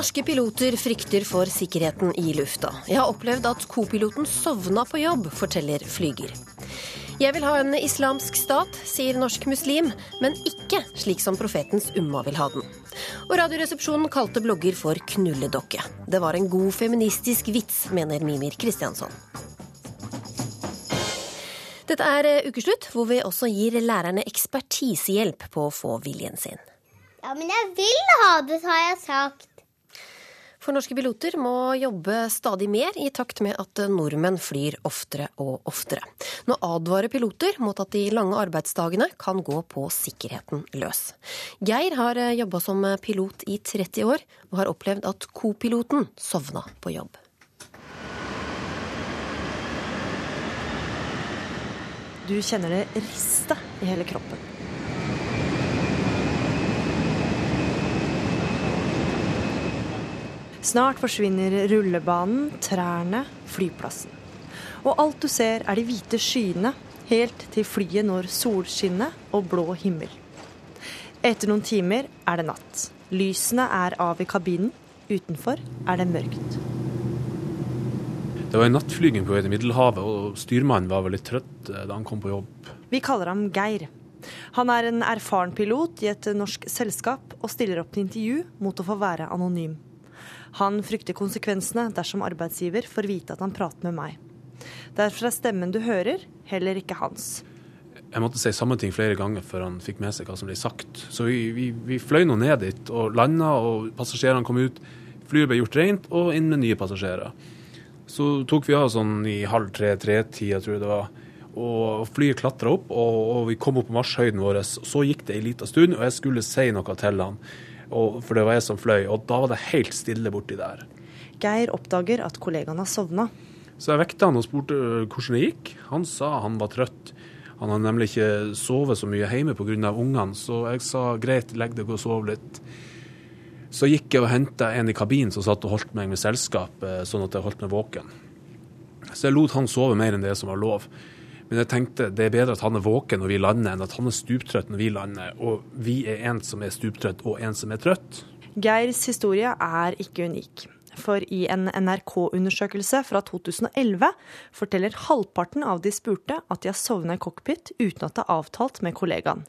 Norske piloter frykter for sikkerheten i lufta. Jeg har opplevd at co-piloten sovna på jobb, forteller flyger. Jeg vil ha en islamsk stat, sier norsk muslim, men ikke slik som profetens umma vil ha den. Og Radioresepsjonen kalte blogger for knulledokke. Det var en god feministisk vits, mener Mimir Kristiansson. Dette er ukeslutt, hvor vi også gir lærerne ekspertisehjelp på å få viljen sin. Ja, men jeg vil ha det, har jeg sagt. For norske piloter må jobbe stadig mer i takt med at nordmenn flyr oftere og oftere. Nå advarer piloter mot at de lange arbeidsdagene kan gå på sikkerheten løs. Geir har jobba som pilot i 30 år, og har opplevd at co-piloten sovna på jobb. Du kjenner det riste i hele kroppen. Snart forsvinner rullebanen, trærne, flyplassen. Og alt du ser er de hvite skyene, helt til flyet når solskinnet og blå himmel. Etter noen timer er det natt. Lysene er av i kabinen. Utenfor er det mørkt. Det var en nattflyging på vei til Middelhavet, og styrmannen var veldig trøtt eh, da han kom på jobb. Vi kaller ham Geir. Han er en erfaren pilot i et norsk selskap og stiller opp til intervju mot å få være anonym. Han frykter konsekvensene dersom arbeidsgiver får vite at han prater med meg. Derfor er stemmen du hører, heller ikke hans. Jeg måtte si samme ting flere ganger før han fikk med seg hva som ble sagt. Så vi, vi, vi fløy nå ned dit og landa, og passasjerene kom ut. Flyet ble gjort rent, og inn med nye passasjerer. Så tok vi av sånn i halv tre-tre-tida, tror jeg det var. Og flyet klatra opp, og, og, vi kom opp på marsjhøyden vår. Så gikk det ei lita stund, og jeg skulle si noe til han og, for det var jeg som fløy. Og da var det helt stille borti der. Geir oppdager at kollegaen har sovna. Så jeg vekta han og spurte øh, hvordan det gikk. Han sa han var trøtt. Han hadde nemlig ikke sovet så mye hjemme pga. ungene, så jeg sa greit, legg deg og sov litt. Så gikk jeg og henta en i kabinen som satt og holdt meg med selskap, sånn at jeg holdt meg våken. Så jeg lot han sove mer enn det som var lov. Men jeg tenkte det er bedre at han er våken når vi lander, enn at han er stuptrøtt når vi lander. Og vi er en som er stuptrøtt og en som er trøtt. Geirs historie er ikke unik. For i en NRK-undersøkelse fra 2011 forteller halvparten av de spurte at de har sovna i cockpit uten at det er avtalt med kollegaen.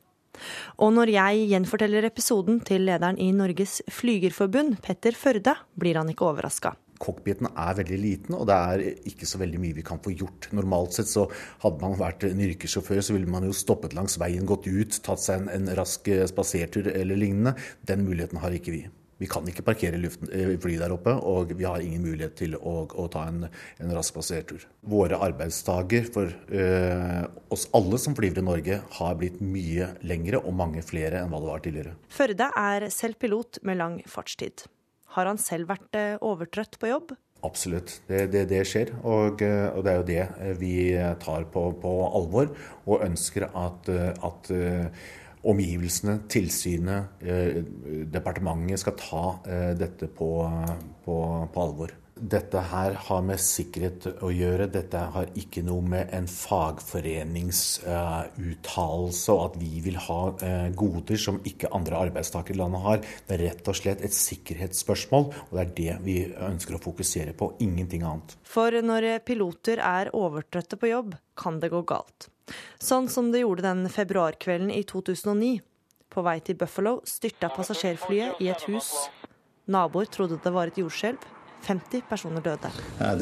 Og når jeg gjenforteller episoden til lederen i Norges Flygerforbund, Petter Førde, blir han ikke overraska cockpiten er veldig liten, og det er ikke så veldig mye vi kan få gjort. Normalt sett så hadde man vært en yrkessjåfør, så ville man jo stoppet langs veien, gått ut, tatt seg en, en rask eh, spasertur eller lignende. Den muligheten har ikke vi. Vi kan ikke parkere luften, eh, fly der oppe, og vi har ingen mulighet til å, å ta en, en, rask spasertur. Våre arbeidsdager for øh, oss alle som flyver i Norge, har blitt mye lengre og mange flere enn hva det var tidligere. Førde er selv pilot med lang fartstid. Har han selv vært eh, overtrøtt på jobb? Absolutt, det, det, det skjer. Og, eh, og, det er jo det eh, vi tar på, på alvor. Og ønsker at, at omgivelsene, tilsynet, departementet skal ta dette på, på, på alvor dette her har med sikkerhet å gjøre. Dette har ikke noe med en fagforeningsuttalelse uh, og at vi vil ha uh, goder som ikke andre arbeidstakere i landet har. Det er rett og slett et sikkerhetsspørsmål, og det er det vi ønsker å fokusere på. Ingenting annet. For når piloter er overtrøtte på jobb, kan det gå galt. Sånn som det gjorde den februarkvelden i 2009. På vei til Buffalo styrta passasjerflyet i et hus. Naboer trodde det var et jordskjelv. 50 personer døde. Uh,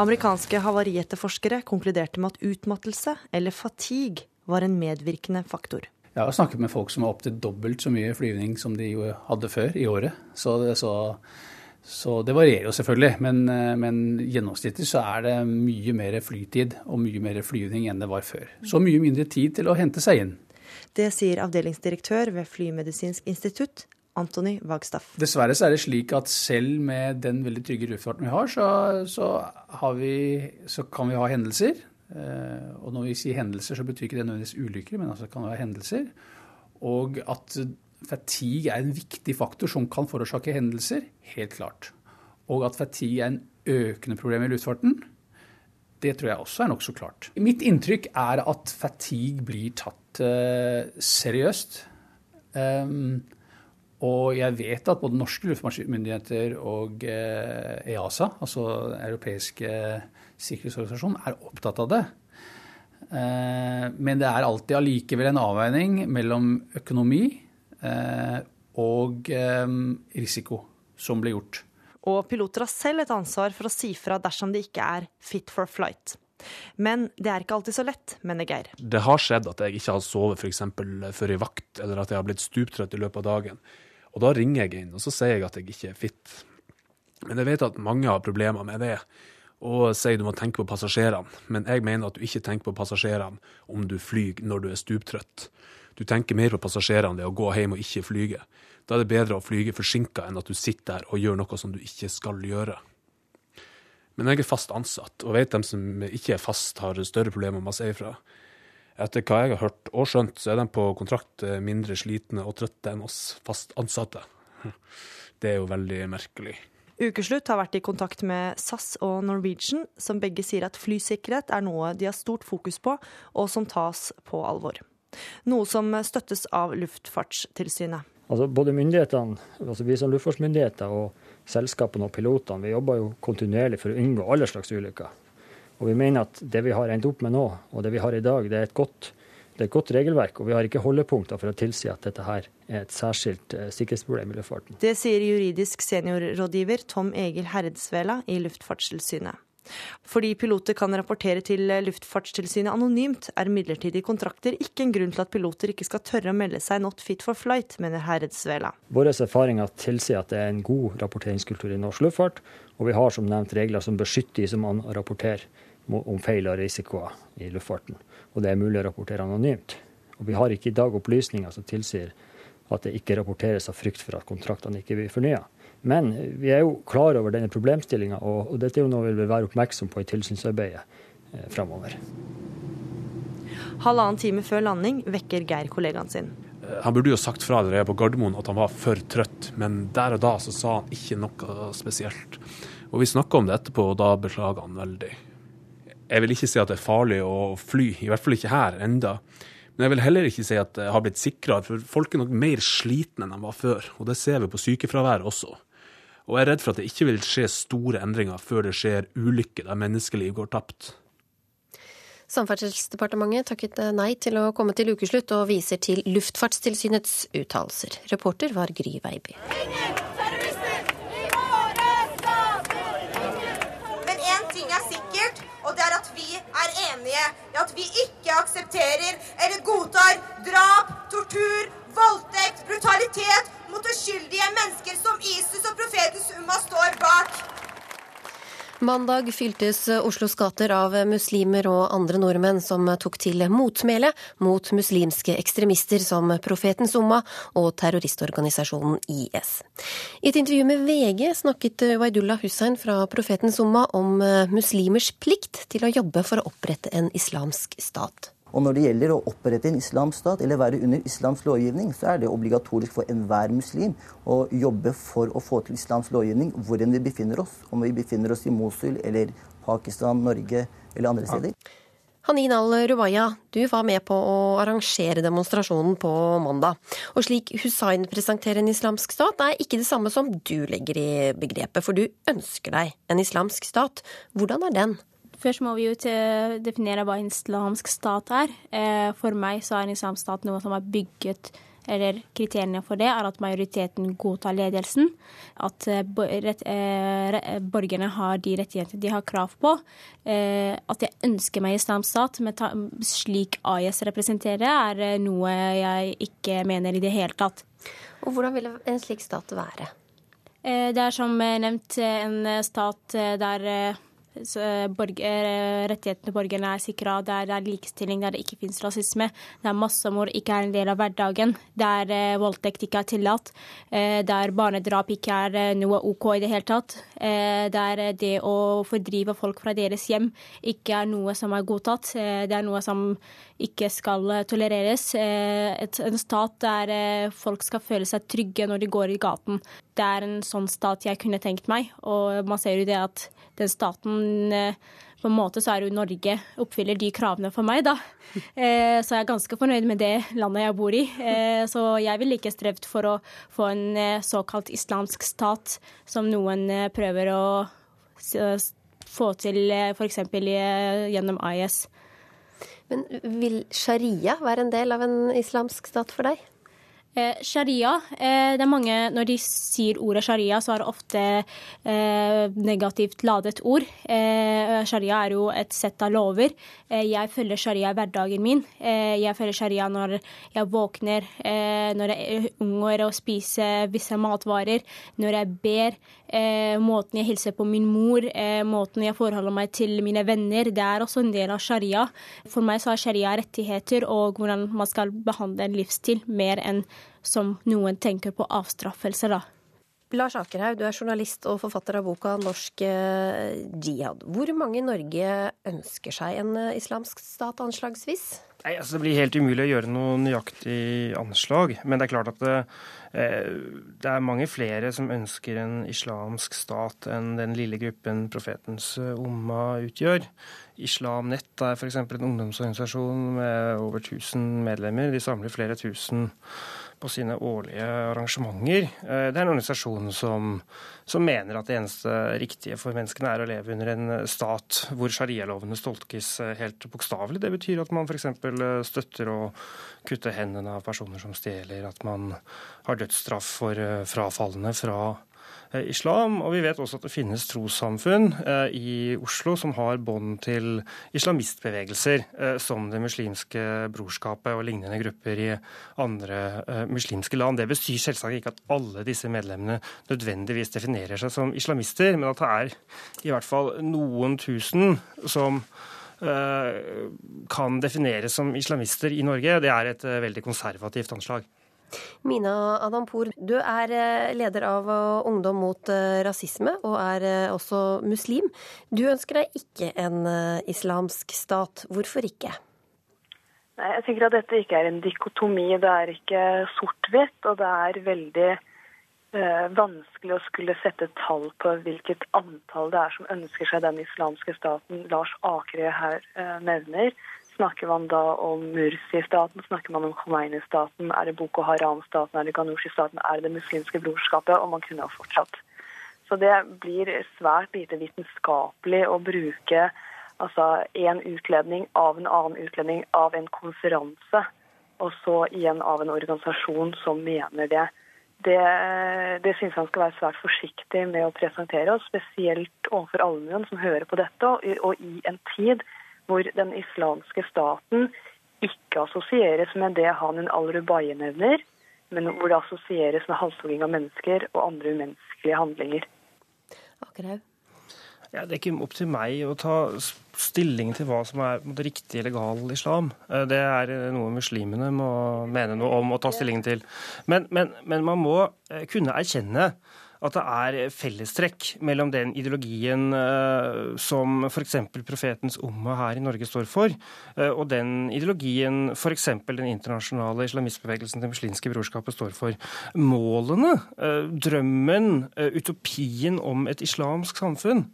Amerikanske havarietterforskere konkluderte med at utmattelse, eller fatigue, var en medvirkende faktor. Jeg har snakket med folk som har opptil dobbelt så mye flyvning som de hadde før i året. Så det, så, så det varierer jo selvfølgelig, men, eh, men gjennomsnittlig så er det mye mer flytid og mye mer flyvning enn det var før. Så mye mindre tid til å hente seg inn. Det sier avdelingsdirektør ved Flymedisinsk institutt, Antony Wagstaff. Dessverre så er det slik at selv med den veldig trygge luftfarten vi har, så, så, har vi, så kan vi ha hendelser. Eh, og når vi sier hendelser, så betyr ikke det nødvendigvis ulykker, men altså kan det være hendelser. Og at fatigue er en viktig faktor som kan forårsake hendelser, helt klart. Og at fatigue er en økende problem i luftfarten, det tror jeg også er nokså klart. Mitt inntrykk er at fatigue blir tatt uh, seriøst Um, og jeg vet at både norske luftfartsmyndigheter og eh, EASA, altså Den europeiske sikkerhetsorganisasjonen, er opptatt av det. Eh, men det er alltid allikevel en avveining mellom økonomi eh, og risiko som blir gjort. Og piloter har selv et ansvar for å si fra dersom de ikke er fit for flight. Men det er ikke alltid så lett, mener Geir. Det har skjedd at jeg ikke har sovet f.eks. før i vakt, eller at jeg har blitt stuptrøtt i løpet av dagen. Og da ringer jeg inn, og så sier jeg at jeg ikke er fit. Men jeg vet at mange har problemer med det, og sier du må tenke på passasjerene. Men jeg mener at du ikke tenker på passasjerene om du flyr når du er stuptrøtt. Du tenker mer på passasjerene ved å gå hjem og ikke flyge. Da er det bedre å flyge forsinka enn at du sitter der og gjør noe som du ikke skal gjøre. Men jeg er fast ansatt, og vet dem som ikke er fast, har større problemer med å si ifra. Etter hva jeg har hørt og skjønt, så er de på kontrakt eh, mindre slitne og trøtte enn oss fast ansatte. Det er jo veldig merkelig. Ukeslutt har vært i kontakt med SAS og Norwegian, som begge sier at flysikkerhet er noe de har stort fokus på, og som tas på alvor. Noe som støttes av Luftfartstilsynet. Altså både myndighetene, altså Vi som luftfartsmyndigheter og selskapene og pilotene vi jobber jo kontinuerlig for å unngå alle slags ulykker. Og vi mener at det vi har endt opp med nå, og det vi har i dag, det er et godt, det er et godt regelverk. Og vi har ikke holdepunkter for å tilsi at dette her er et særskilt eh, sikkerhetsproblem i luftfarten. Det sier juridisk seniorrådgiver Tom Egil Herdsvela i Luftfartstilsynet. Fordi piloter kan rapportere til Luftfartstilsynet anonymt, er midlertidige kontrakter ikke en grunn til at piloter ikke skal tørre å melde seg not fit for flight, mener Herredsvela. Våre erfaringer tilsier at det er en god rapporteringskultur i norsk luftfart, og vi har som nevnt regler som beskytter de som rapporterer om feil og risikoer i luftfarten. Og det er mulig å rapportere anonymt. Og vi har ikke i dag opplysninger som tilsier at det ikke rapporteres av frykt for at kontraktene ikke blir fornya. Men vi er jo klar over denne problemstillinga, og, og, dette er jo noe vi vil være oppmerksom på i tilsynsarbeidet eh, framover. Halvannen time før landing vekker Geir kollegaen sin. Eh, han burde jo sagt fra allerede på Gardermoen at han var for trøtt, men der og da så sa han ikke noe spesielt. Og Vi snakka om det etterpå, og da beklaga han veldig. Jeg vil ikke si at det er farlig å fly, i hvert fall ikke her enda. Men jeg vil heller ikke si at det har blitt sikrere, for folk er nok mer slitne enn de var før. Og det ser vi på sykefraværet også. Og jeg er redd for at det ikke vil skje store endringer før det skjer ulykker der menneskeliv går tapt. Samferdselsdepartementet takket nei til å komme til ukeslutt, og viser til Luftfartstilsynets uttalelser. Reporter var Gry Veiby. Enige i at vi ikke aksepterer eller godtar drap, tortur, voldtekt, brutalitet mot uskyldige mennesker som ISIS og profetens Umma står bak. Mandag fyltes Oslos gater av muslimer og andre nordmenn som tok til motmæle mot muslimske ekstremister som Profetens Summa og terroristorganisasjonen IS. I et intervju med VG snakket Waidullah Hussein fra Profetens Summa om muslimers plikt til å jobbe for å opprette en islamsk stat. Og når det gjelder å opprette en islamstat eller være under islams lovgivning, så er det obligatorisk for enhver muslim å jobbe for å få til islams lovgivning hvor enn vi befinner oss. Om vi befinner oss i Mosul eller Pakistan, Norge eller andre steder. Hanin al-Rubaya, du var med på å arrangere demonstrasjonen på mandag. Og slik Hussain presenterer en islamsk stat, er ikke det samme som du legger i begrepet, for du ønsker deg en islamsk stat. Hvordan er den? Først må vi jo definere hva en islamsk stat er. Eh, for meg så er en islamsk stat noe som er bygget eller kriteriene for det er at majoriteten godtar ledelsen. At eh, borgerne har de rettighetene de har krav på. Eh, at jeg ønsker meg islamsk stat, slik AIS representerer, er noe jeg ikke mener i det hele tatt. Og hvordan vil en slik stat være? Det er som nevnt en stat der Eh, borger, eh, rettighetene borgerne er sikra, der det er likestilling, der det ikke finnes rasisme, der massemord ikke er en del av hverdagen, der eh, voldtekt ikke er tillatt, der barnedrap ikke er noe OK i det hele tatt, der det å fordrive folk fra deres hjem ikke er noe som er godtatt, det er noe som ikke skal tolereres. en stat der folk skal føle seg trygge når de går i gaten. Det er en sånn stat jeg kunne tenkt meg, og man ser jo det at den staten eh, på en måte så er jo Norge oppfyller de kravene for meg, da. Eh, så jeg er ganske fornøyd med det landet jeg bor i. Eh, så jeg ville ikke strevd for å få en eh, såkalt islamsk stat, som noen eh, prøver å få til eh, f.eks. gjennom IS. Men vil sharia være en del av en islamsk stat for deg? Eh, sharia, eh, det er mange, Når de sier ordet sharia, så er det ofte eh, negativt ladet ord. Eh, sharia er jo et sett av lover. Eh, jeg følger sharia i hverdagen min. Eh, jeg følger sharia når jeg våkner, når jeg unngår å spise visse matvarer, når jeg ber, måten jeg hilser på min mor, måten jeg forholder meg til mine venner. Det er også en del av sharia. For meg så er sharia rettigheter og hvordan man skal behandle en livsstil, mer enn som noen tenker på avstraffelse, da. Lars Akerhaug, du er journalist og forfatter av boka 'Norsk eh, jihad'. Hvor mange i Norge ønsker seg en eh, islamsk stat, anslagsvis? Nei, altså Det blir helt umulig å gjøre noe nøyaktig anslag. Men det er klart at det, eh, det, er mange flere som ønsker en islamsk stat enn den lille gruppen profetens umma utgjør. Islam Nett er f.eks. en ungdomsorganisasjon med over 1000 medlemmer. De samler flere tusen på sine årlige arrangementer. Eh, det er en organisasjon som, som, mener at det eneste riktige for menneskene er å leve under en stat hvor sharialovene stolkes eh, helt bokstavelig. Det betyr at man f.eks. Eh, støtter å kutte hendene av personer som stjeler, at man har dødsstraff for frafallende fra islam. Og vi vet også at det finnes trossamfunn eh, i Oslo som har bånd til islamistbevegelser, eh, som Det muslimske brorskapet og lignende grupper i andre muslimske land. Det betyr selvsagt ikke at alle disse medlemmene nødvendigvis definerer seg som islamister, men at det er i hvert fall noen tusen som kan defineres som islamister i Norge. Det er et veldig konservativt anslag. Mina Adampour, du er eh, leder av eh, Ungdom mot eh, rasisme, og er også muslim. Du ønsker deg ikke en islamsk stat. Hvorfor ikke? Nei, jeg tenker at dette ikke er en dikotomi. Det er ikke sort-hvitt. Og det er veldig eh, vanskelig å skulle sette tall på hvilket antall det er som ønsker seg den islamske staten Lars Akre her eh, nevner. Snakker man da om Mursi-staten, snakker man om Khomeini-staten, er det Boko Haram-staten, er det Ghanoushi-staten, er det Det muslimske brorskapet? Og man kunne ha fortsatt. Så det blir svært lite vitenskapelig å bruke altså en utledning av en annen utledning av en konferanse, og så igjen av en organisasjon som mener det. Det, det synes han skal være svært forsiktig med å presentere, og spesielt overfor allmuen som hører på dette, og, og i en tid hvor den islamske staten ikke assosieres med det Hanin al-Rubaye nevner, men hvor det assosieres med halshogging av mennesker og andre umenneskelige handlinger. Akkurat. Ja, det er ikke opp til meg å ta stilling til hva som er riktig legal islam. Eh, det er noe muslimene må mene noe om og ta stilling til. Men, men, men man må eh, kunne erkjenne at det er fellestrekk mellom den ideologien uh, som f.eks. profetens umma her i Norge står for, uh, og den ideologien f.eks. den internasjonale islamistbevegelsen Det muslimske brorskapet står for. Målene, uh, drømmen, utopien om et islamsk samfunn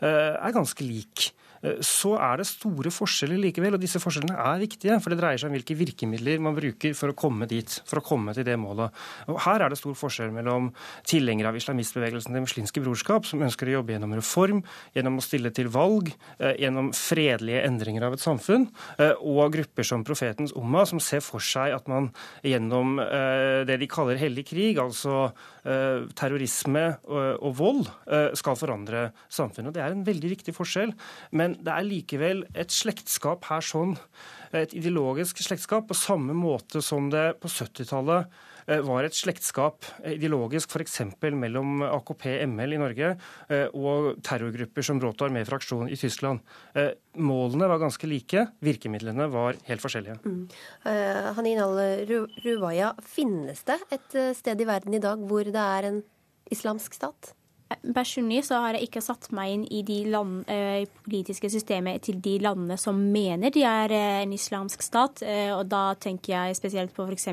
er ganske lik. Eh, så er det store forskjeller likevel, og disse forskjellene er viktige. For det dreier seg om hvilke virkemidler man bruker for å komme dit, for å komme til det målet. Og Her er det stor forskjell mellom tilhengere av islamistbevegelsen Det muslimske brorskap, som ønsker å jobbe gjennom reform, gjennom å stille til valg, eh, gjennom fredelige endringer av et samfunn, eh, og grupper som Profetens Umma, som ser for seg at man gjennom det de kaller hellig krig, altså terrorisme og vold, skal forandre samfunnet. Det er en veldig viktig forskjell. men det er likevel et slektskap her sånn, et ideologisk slektskap, på samme måte som det på 70-tallet eh, var et slektskap eh, ideologisk f.eks. mellom AKP-ML i Norge eh, og terrorgrupper som Rotar med fraksjon i Tyskland. Målene var ganske like, virkemidlene var helt forskjellige. Mm. Hanin al-Ruwaya, finnes det et sted i verden i dag hvor det er en islamsk stat? Personlig så har jeg ikke satt meg inn i de land, eh, politiske systemet til de landene som mener de er eh, en islamsk stat. Eh, og da tenker jeg spesielt på f.eks.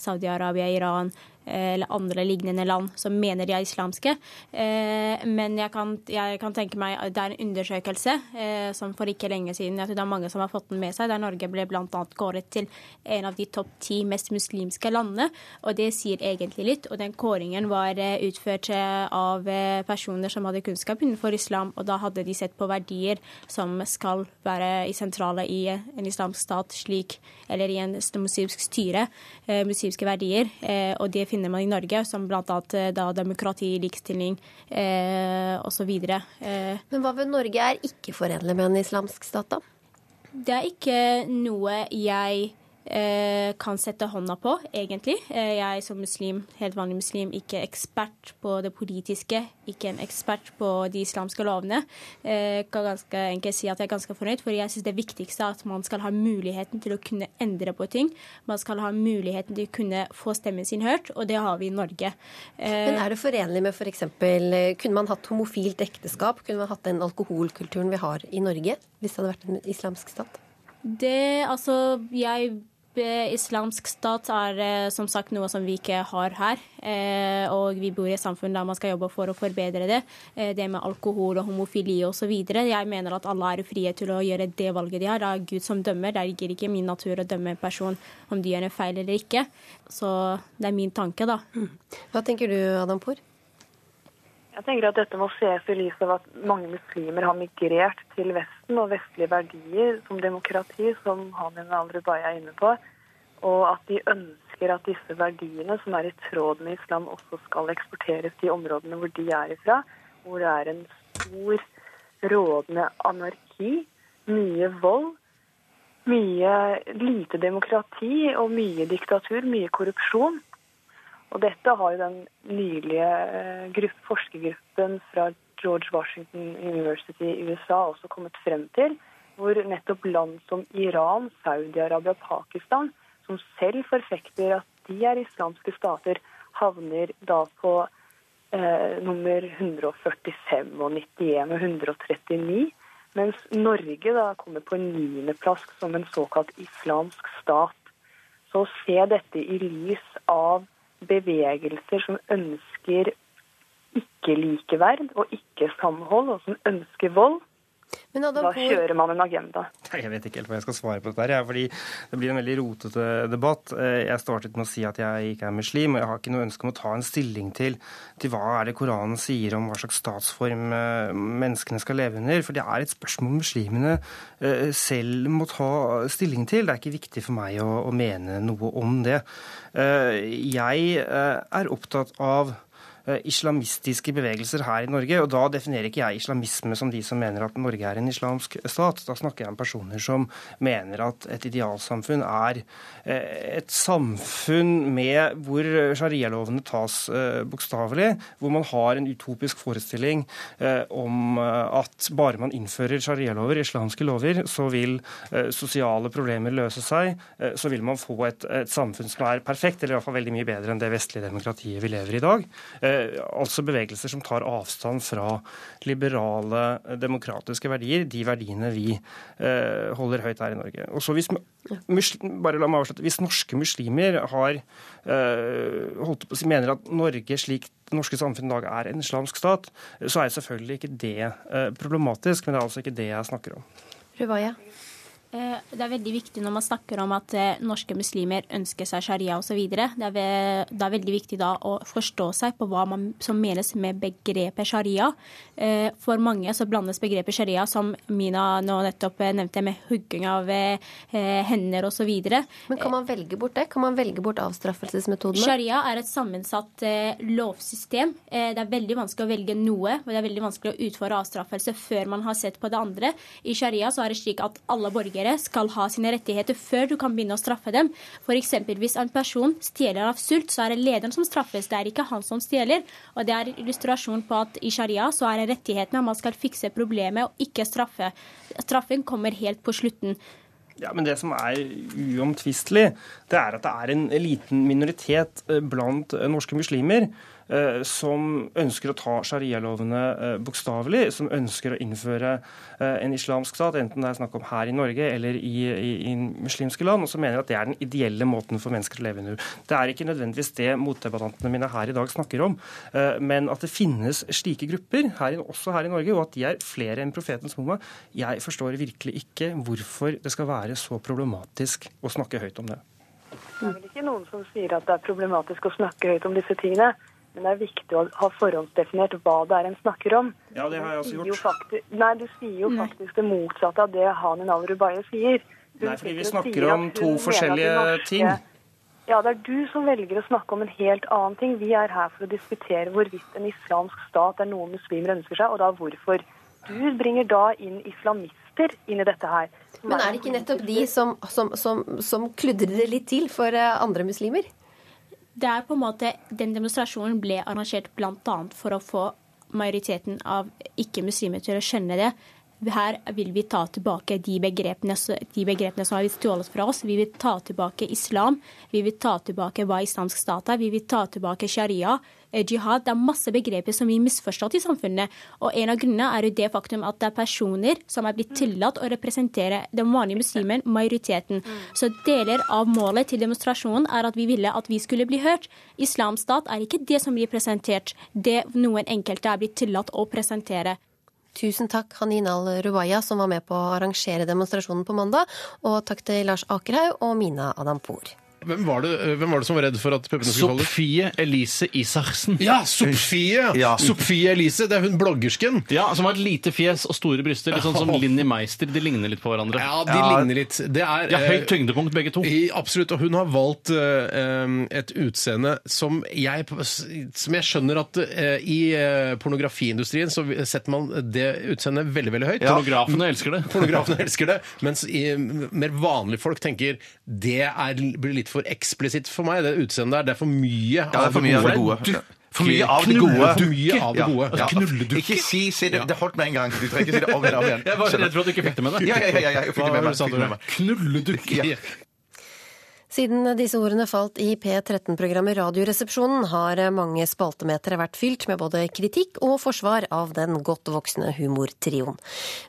Saudi-Arabia, Iran, eller andre lignende land som mener de er islamske. Men jeg kan, jeg kan tenke meg at det er en undersøkelse som for ikke lenge siden jeg tror det er mange som har fått den med seg, der Norge ble bl.a. kåret til en av de topp ti mest muslimske landene. Og det sier egentlig litt. Og den kåringen var utført av personer som hadde kunnskap innenfor islam, og da hadde de sett på verdier som skal være i sentrale i en islamsk stat, slik, eller i en muslimsk styre, muslimske verdier. Og det finner man i Norge, som bl.a. da demokrati, likestilling eh, osv. Eh, Men hva ved Norge er ikke forenlig med en islamsk stat, da? Det er ikke noe jeg Eh, kan sette hånda på, egentlig. Eh, jeg som muslim, helt vanlig muslim, ikke ekspert på det politiske, ikke en ekspert på de islamske lovene. Jeg eh, kan ganske enkelt si at jeg er ganske fornøyd, for jeg syns det viktigste er at man skal ha muligheten til å kunne endre på ting. Man skal ha muligheten til å kunne få stemmen sin hørt, og det har vi i Norge. Men er det forenlig med f.eks. Kunne man hatt homofilt ekteskap? Kunne man hatt den alkoholkulturen vi har i Norge, hvis det hadde vært en islamsk stat? Det, altså, jeg Islamsk stat er eh, som sagt noe som vi ikke har her. Eh, og vi bor i et samfunn der man skal jobbe for å forbedre det. Eh, det med alkohol og homofili osv. Jeg mener at alle er frie til å gjøre det valget de har. Det er Gud som dømmer. Det ligger ikke min natur å dømme en person om de gjør en feil eller ikke. Så det er min tanke, da. Hva tenker du, Adam Poor? Jeg tenker at Dette må ses i lys av at mange muslimer har migrert til Vesten og vestlige verdier som demokrati, som Hanin al-Rubai er inne på. Og at de ønsker at disse verdiene, som er i tråd med islam, også skal eksporteres til områdene hvor de er ifra. Hvor det er en stor rådende anarki, mye vold, mye lite demokrati og mye diktatur, mye korrupsjon. Og dette har jo den nylige eh, forskergruppen fra George Washington University i USA også kommet frem til, hvor nettopp land som Iran, Saudi-Arabia og Pakistan, som selv forfekter at de er islamske stater, havner da på eh, nummer 145 og 91 og 139. Mens Norge da kommer på niendeplass som en såkalt islamsk stat. Så å se dette i lys av bevegelser som ønsker ikke-likeverd og ikke-samhold, og som ønsker vold, da kjører man en agenda. Jeg vet ikke helt hva jeg skal svare på dette, her, fordi det blir en veldig rotete debatt. Eh, jeg startet med å si at jeg ikke er muslim, og jeg har ikke noe ønske om å ta en stilling til, til hva er det Koranen sier om hva slags statsform eh, menneskene skal leve under. For det er et spørsmål muslimene eh, selv må ta stilling til. Det er ikke viktig for meg å, å mene noe om det. Jeg er opptatt av islamistiske bevegelser her i Norge. Og da definerer ikke jeg islamisme som de som mener at Norge er en islamsk stat. Da snakker jeg om personer som mener at et idealsamfunn er eh, et samfunn med hvor sharialovene tas eh, bokstavelig, hvor man har en utopisk forestilling om at bare man innfører sharialover, islamske lover, så vil sosiale problemer løse seg. Så vil man få et, et samfunn som er perfekt, eller i hvert fall veldig mye bedre enn det vestlige demokratiet vi lever i i dag. Eh, altså bevegelser som tar avstand fra liberale, demokratiske verdier, de verdiene vi eh, holder høyt her i Norge. Og så hvis, bare la meg avslutte, hvis norske muslimer har eh, holdt på å si, mener at Norge slik det norske samfunnet i dag er en islamsk stat, så er selvfølgelig ikke det problematisk, men det er altså ikke det jeg snakker om. Ruvaya. Eh, det er veldig viktig når man snakker om at eh, norske muslimer ønsker seg sharia osv. Det, er det er veldig viktig da å forstå seg på hva man, som menes med begrepet sharia. Eh, for mange så blandes begrepet sharia, som Mina nå nettopp nevnte, med hugging av hender osv. Men kan man velge bort det? Kan man velge bort avstraffelsesmetodene? Sharia er et sammensatt lovsystem. Det er veldig vanskelig å velge noe, og det er veldig vanskelig å utføre avstraffelse før man har sett på det andre. I sharia så er det slik at alle borgere borgere skal ha sine rettigheter før du kan begynne å straffe dem. F.eks. hvis en person stjeler av sult, så er det lederen som straffes, det er ikke han som stjeler. Og det er illustrasjon på at i sharia så er det rettighetene man skal fikse problemet og ikke straffe. Straffen kommer helt på slutten. Ja, men Det som er uomtvistelig, det er at det er en liten minoritet eh, blant eh, norske muslimer som ønsker å ta sharialovene eh, bokstavelig, som ønsker å innføre eh, en islamsk stat, enten det er snakk om her i Norge eller i, i, i muslimske land, og som mener at det er den ideelle måten for mennesker å leve under. Det er ikke nødvendigvis det motdebattantene mine her i dag snakker om, eh, men at det finnes slike grupper, her, også her i Norge, og at de er flere enn profetens Moma. Jeg forstår virkelig ikke hvorfor det skal være så problematisk å snakke høyt om det. Det er vel ikke noen som sier at det er problematisk å snakke høyt om disse tingene. Men det er viktig å ha forhåndsdefinert hva det er en snakker om. Ja, det har jeg også gjort. Du faktisk, nei, du sier jo faktisk det motsatte av det Hanin al-Rubaye sier. Hun Nei, fordi vi snakker om to forskjellige norske- ting. Ja, det er du som velger å snakke om en helt annen ting. Vi er her for å diskutere hvorvidt en islamsk stat er noe muslimer ønsker seg, og da hvorfor. Du bringer da inn islamister inn i dette her. Men er det ikke nettopp de som, som, som, som kludrer det litt til for eh, andre muslimer? Det er på en måte, Den demonstrasjonen ble arrangert bl.a. for å få majoriteten av ikke-muslimer til å skjønne det. Her vil vi ta tilbake de begrepene, de begrepene som har blitt stjålet fra oss. Vi vil ta tilbake islam, vi vil ta tilbake hva islamsk stat er, vi vil ta tilbake sharia, eh, jihad. Det er masse begreper som vi misforstått i samfunnet. Og en av grunnene er jo det faktum at det er personer som er blitt tillatt å representere den vanlige muslimen, majoriteten. Så deler av målet til demonstrasjonen er at vi ville at vi skulle bli hørt. Islamstat er ikke det som blir presentert, det noen enkelte er blitt tillatt å presentere. Tusen takk, Hanin al-Ruwaya, som var med på å arrangere demonstrasjonen på mandag. Og takk til Lars Akerhaug og Mina Adampour. Hvem var, det, hvem var det som var redd for at puppene skulle falle? Sofie Elise Isaksen. Ja, Sofie! Ja. Sofie Elise, det er hun bloggersken. Ja, Som har et lite fjes og store bryster. Litt sånn som Linni Meister. De ligner litt på hverandre. Ja, de ligner litt. Det er, De har høyt eh, tyngdepunkt, begge to. I, absolutt. Og hun har valgt eh, et utseende som jeg, som jeg skjønner at eh, i eh, pornografiindustrien så setter man det utseendet veldig veldig høyt. Pornografene elsker det. Pornografene elsker det, mens i, mer vanlige folk tenker det er, blir litt for eksplisitt for meg, det utseendet der. Det er for mye Ja, det er for mye av det gode. For mye av det Knulle- gode. For mye av det Ja. gode. Ja. Knulledukke. Ikke si, si det. Det holdt med en gang. Du trenger ikke si det om igjen. Om igjen. Jeg var redd for at du ikke fikk det med deg. Ja, ja, ja, ja, jeg fikk det med meg. Hva sa du? det med meg. Knulledukke. Ja. Siden disse ordene falt i P13-programmet Radioresepsjonen, har mange spaltemetere vært fylt med både kritikk og forsvar av den godt voksne humortrioen.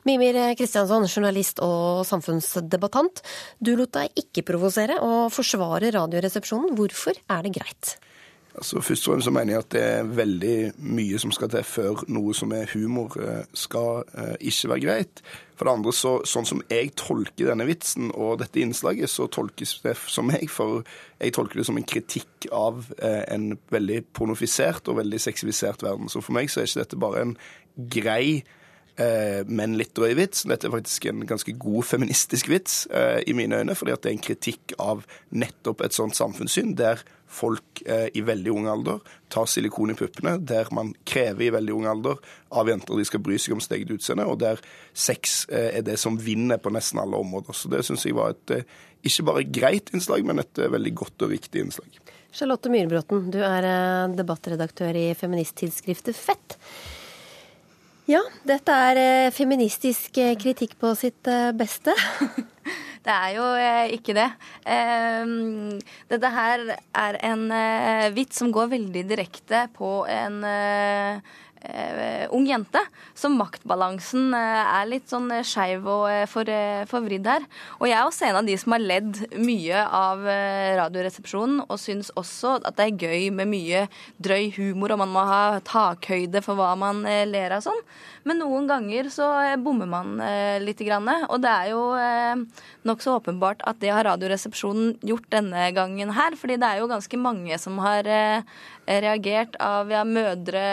Mimir Kristiansson, journalist og samfunnsdebattant. Du lot deg ikke provosere og forsvare Radioresepsjonen. Hvorfor er det greit? Altså, først og fremst så mener jeg at det er veldig mye som skal til før noe som er humor, eh, skal eh, ikke være greit. For det andre, så, sånn som jeg tolker denne vitsen og dette innslaget, så tolkes det som meg, for jeg tolker det som en kritikk av eh, en veldig pornofisert og veldig seksualisert verden. Så for meg så er ikke dette bare en grei men litt drøy vits. Dette er faktisk en ganske god feministisk vits eh, i mine øyne, fordi det er en kritikk av nettopp et sånt samfunnssyn der folk eh, i veldig ung alder tar silikon i puppene, der man krever i veldig ung alder av jenter de skal bry seg om sitt eget utseende, og der sex eh, er det som vinner på nesten alle områder. Så det syns jeg var et eh, ikke bare greit innslag, men et eh, veldig godt og riktig innslag. Charlotte Myhrbråten, du er eh, debattredaktør i feministtidsskriftet Fett. Ja, dette er eh, feministisk eh, kritikk på sitt eh, beste. Det er jo ikke det. Eh, dette her er en vits som går veldig direkte på en ung jente. Så maktbalansen eh, er litt sånn eh, skeiv og eh, for, eh, forvridd her. Og jeg er også en av de som har ledd mye av eh, Radioresepsjonen, og syns også at det er gøy med mye drøy humor, og man må ha takhøyde for hva man eh, ler av sånn. Men noen ganger så eh, bommer man eh, litt. Og det er jo eh, nokså åpenbart at det har Radioresepsjonen gjort denne gangen her. fordi det er jo ganske mange som har eh, reagert av ja, mødre.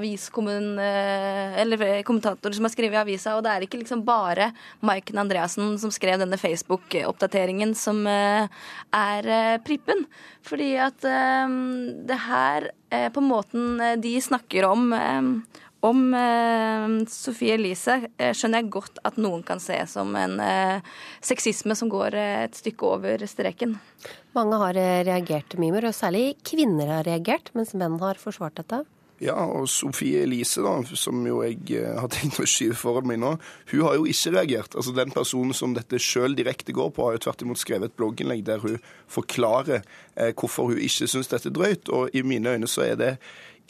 Eh, eller kommentatorer som har skrevet i avisa, og det er ikke liksom bare Maiken Andreassen som skrev denne Facebook-oppdateringen som eh, er eh, prippen. Fordi at eh, det her, eh, på måten eh, de snakker om eh, om eh, Sofie Elise eh, skjønner jeg godt at noen kan se som en eh, sexisme som går eh, et stykke over streken. Mange har eh, reagert, Mimer, og særlig kvinner har reagert, mens menn har forsvart dette. Ja, og Sofie Elise, da, som jo jeg eh, har tenkt å skyve foran meg nå, hun har jo ikke reagert. Altså Den personen som dette sjøl direkte går på, har jo tvert imot skrevet et blogginnlegg der hun forklarer eh, hvorfor hun ikke syns dette er drøyt. Og i mine øyne så er det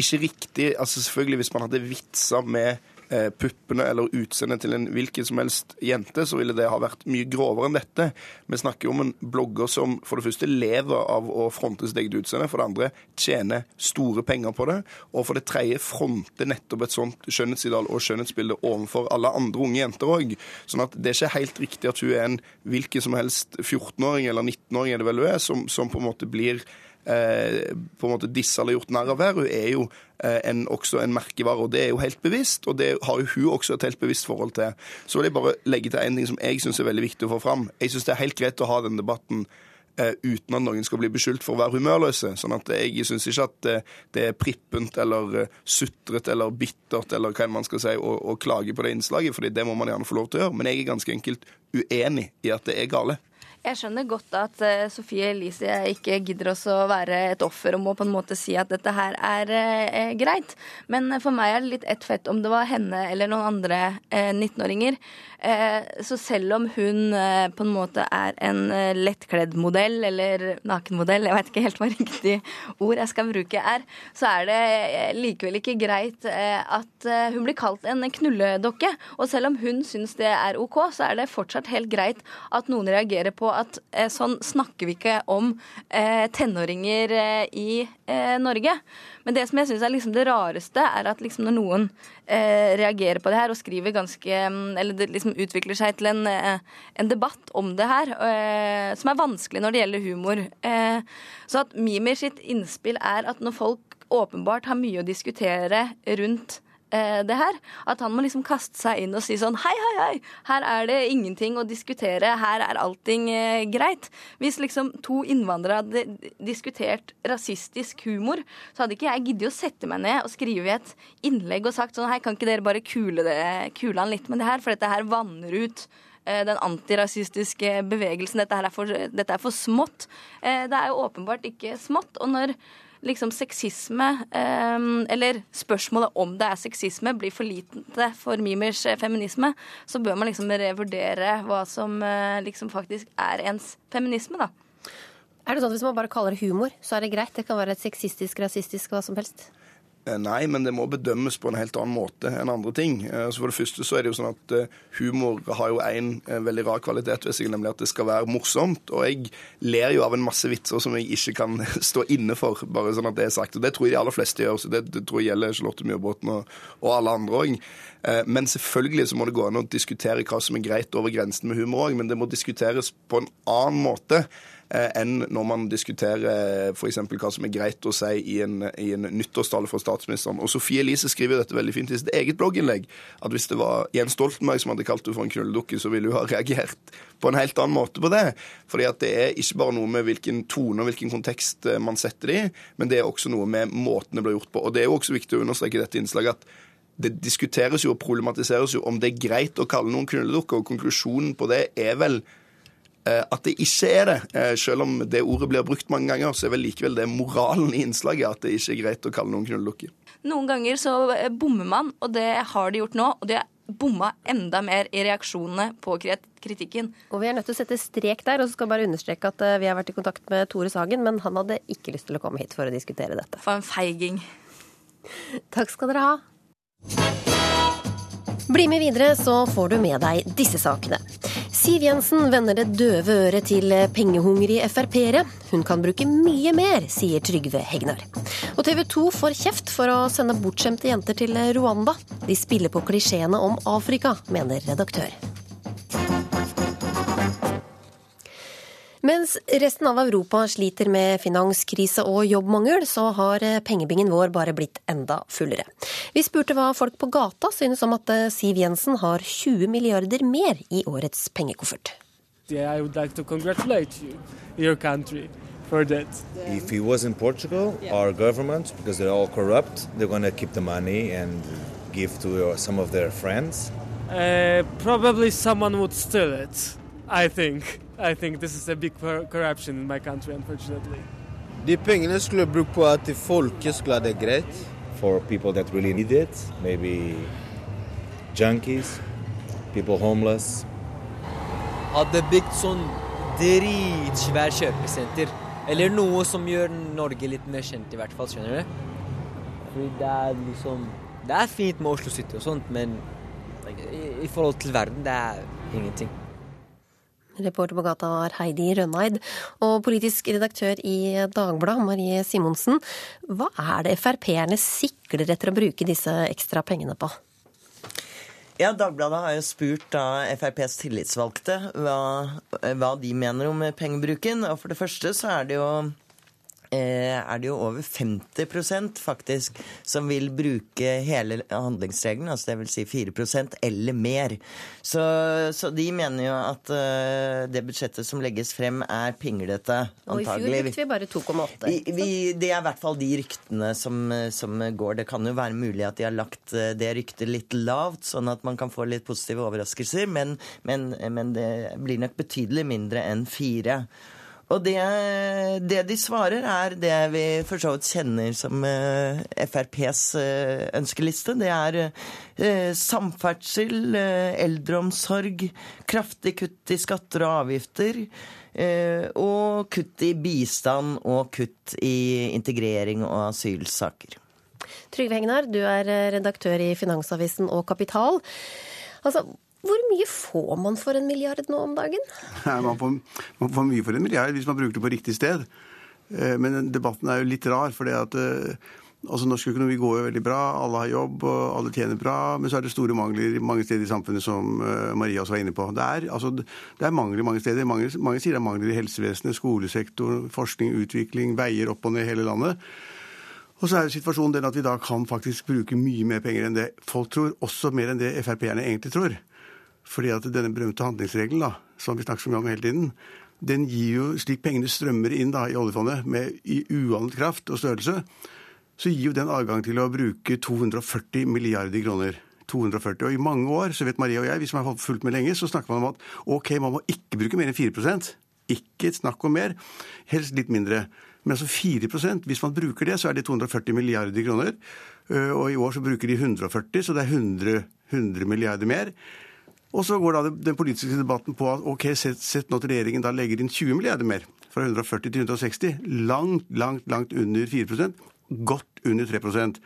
ikke riktig altså Selvfølgelig, hvis man hadde vitsa med eh, puppene eller utseendet til en hvilken som helst jente, så ville det ha vært mye grovere enn dette. Vi snakker jo om en blogger som for det første lever av å fronte sitt eget utseende, for det andre tjener store penger på det, og for det tredje fronter nettopp et sånt skjønnhetsideal og skjønnhetsbilde overfor alle andre unge jenter òg. Sånn at det er ikke helt riktig at hun er en hvilken som helst 14-åring eller 19-åring er det vel hun er, som, som på en måte blir på en måte disse eller gjort narr av her. Hun er jo eh, en, også en merkevare, og det er jo helt bevisst. Og det har jo hun også et helt bevisst forhold til. Så vil jeg bare legge til en ting som jeg syns er veldig viktig å få fram. Jeg syns det er helt greit å ha den debatten eh, uten at noen skal bli beskyldt for å være humørløse. Sånn at Jeg syns ikke at eh, det er prippent eller eh, sutret eller bittert eller hva man skal si, å, å klage på det innslaget, for det må man gjerne få lov til å gjøre. Men jeg er ganske enkelt uenig i at det er gale. Jeg skjønner godt at uh, Sofie Elise ikke gidder oss å være et offer og må på en måte si at dette her er uh, greit. Men for meg er det litt ett fett om det var henne eller noen andre uh, 19-åringer. Så selv om hun på en måte er en lettkledd modell eller nakenmodell, jeg vet ikke helt hva riktig ord jeg skal bruke er, så er det likevel ikke greit at hun blir kalt en knulledokke. Og selv om hun syns det er OK, så er det fortsatt helt greit at noen reagerer på at eh, sånn snakker vi ikke om eh, tenåringer eh, i eh, Norge. Men det som jeg syns er liksom det rareste, er at liksom når noen eh, reagerer på det her og skriver ganske mm, Eller det liksom utvikler seg til en, eh, en debatt om det her, som er vanskelig når det gjelder humor. så at Mimir sitt innspill er at når folk åpenbart har mye å diskutere rundt eh, det her. At han må liksom kaste seg inn og si sånn hei, hei, hei, her er det ingenting å diskutere, her er allting eh, greit. Hvis liksom to innvandrere hadde diskutert rasistisk humor, så hadde ikke jeg giddet å sette meg ned og skrive et innlegg og sagt sånn hei, kan ikke dere bare kule, det, kule han litt med det her, for dette her vanner ut eh, den antirasistiske bevegelsen. Dette, er for, dette er for smått. Eh, det er jo åpenbart ikke smått. Og når liksom sexisme, eh, eller spørsmålet om det er sexisme, blir for lite for Mimers eh, feminisme, så bør man liksom revurdere hva som eh, liksom faktisk er ens feminisme, da. Er det sånn at Hvis man bare kaller det humor, så er det greit? Det kan være et sexistisk, rasistisk, hva som helst? Eh, Nei, men det må bedømmes på en helt annen måte enn andre ting. Eh, Så For det første så er det jo sånn at eh, humor har jo eh, veldig rar kvalitet ved seg, nemlig at det skal være morsomt. Og jeg ler jo av en masse vitser som jeg ikke kan stå inne for, bare sånn at det er sagt. Og det tror jeg de aller fleste gjør, så det, det tror jeg gjelder Charlotte Myhrbråten og, og alle andre òg. Men selvfølgelig så må det gå an å diskutere hva som er greit over grensen med humor òg, men det må diskuteres på en annen måte enn når man diskuterer f.eks. hva som er greit å si i en, i en nyttårstale fra statsministeren. Og Sofie Elise skriver dette veldig fint i sitt eget blogginnlegg, at hvis det var Jens Stoltenberg som hadde kalt henne for en knulledukke, så ville hun ha reagert på en helt annen måte på det. Fordi at det er ikke bare noe med hvilken tone og hvilken kontekst eh, man setter det i, men det er også noe med måten det blir gjort på. Og det er jo også viktig å understreke dette innslaget at det diskuteres jo og problematiseres jo om det er greit å kalle noen knulledukker, og konklusjonen på det er vel eh, at det ikke er det. Eh, selv om det ordet blir brukt mange ganger, så er vel likevel det moralen i innslaget at det ikke er greit å kalle noen knulledukker. Noen ganger så eh, bommer man, og det har de gjort nå. Og de har bomma enda mer i reaksjonene på kritikken. Og vi er nødt til å sette strek der, og så skal jeg bare understreke at eh, vi har vært i kontakt med Tore Sagen, men han hadde ikke lyst til å komme hit for å diskutere dette. For en feiging. Takk skal dere ha. Bli med videre, så får du med deg disse sakene. Siv Jensen vender det døve øret til pengehungrige Frp-ere. Hun kan bruke mye mer, sier Trygve Hegnar. Og TV 2 får kjeft for å sende bortskjemte jenter til Rwanda. De spiller på klisjeene om Afrika, mener redaktør. Mens resten av Europa sliter med finanskrise og jobbmangel, så har pengebingen vår bare blitt enda fullere. Vi spurte hva folk på gata synes om at Siv Jensen har 20 milliarder mer i årets pengekoffert. Yeah, I would like to congratulate you, your country, for that. If he was in Portugal, our government, because they're all corrupt, they're going to keep the money and give to some of their friends. Uh, probably someone would steal it. I think. I think this is a big cor- corruption in my country, unfortunately. De pengene skulle jeg brukt på at folket skulle ha det greit. For people that really need it, maybe junkies, people homeless. Hadde bygd sånn dritsvær kjøpesenter. Eller noe som gjør Norge litt mer kjent, i hvert fall. Skjønner du? Fordi det er liksom Det er fint med Oslo City og sånt, men i, i forhold til verden, det er ingenting. Reporter på gata var Heidi Rønneid. Og politisk redaktør i Dagbladet, Marie Simonsen. Hva er det Frp-erne sikler etter å bruke disse ekstra pengene på? Ja, Dagbladet har jo spurt da FrPs tillitsvalgte hva, hva de mener om pengebruken. Og for det første så er det jo er det jo over 50% faktisk som vil bruke hele handlingsregelen, altså det vil si 4% eller mer. Så, så de mener jo at eh, det budsjettet som legges frem er pinglete, antagelig. Og i fjor brukte vi bare 2,8. Vi, vi, det er i hvert fall de ryktene som, som går. Det kan jo være mulig at de har lagt eh, det ryktet litt lavt, sånn at man kan få litt positive overraskelser, men, men, men det blir nok betydelig mindre enn fire. Og det, det de svarer, er det vi for så vidt kjenner som eh, FrPs eh, ønskeliste. Det er eh, samferdsel, eldreomsorg, kraftig kutt i skatter og avgifter. og kutt i bistand og kutt i integrering og asylsaker. Trygve Hegnar, du er redaktør i Finansavisen og Kapital. Altså, hvor mye får man for en milliard nå om dagen? Man, får, man får mye for en milliard hvis man bruker det på riktig sted. Eh, Men debatten er jo litt rar, for det at altså norsk økonomi går jo veldig bra. Alle har jobb, og alle tjener bra. Men så er det store mangler mange steder i samfunnet, som eh, Maria også var inne på. Det er, altså, det er mangler mange steder. Mange, mange sier det er mangler i helsevesenet, skolesektoren, forskning, utvikling, veier opp og ned hele landet. Og så er jo situasjonen den at vi da kan faktisk bruke mye mer penger enn det folk tror, også mer enn det Frp-erne egentlig tror. Fordi at denne berømte handlingsregelen, da, som vi snakker så mye om hele tiden, den gir jo, slik pengene strømmer inn da i oljefondet med i uanet kraft og størrelse, så gir jo den adgang til å bruke 240 milliarder kroner. 240. Og i mange år, så vet Maria og jeg, vi som har fulgt med lenge, så snakker man om at ok, man må ikke bruke mer enn 4% Ikke et snakk om mer. Helst litt mindre. Men altså 4% hvis man bruker det, så er det 240 milliarder kroner. Øh, Og i år så bruker de 140, så det er 100, 100 milliarder mer. Og så går da den politiske debatten på at ok, sett, sett nå til regjeringen da legger inn 20 milliarder mer. Fra 140 til 160. Langt, langt, langt under 4% Godt under 3%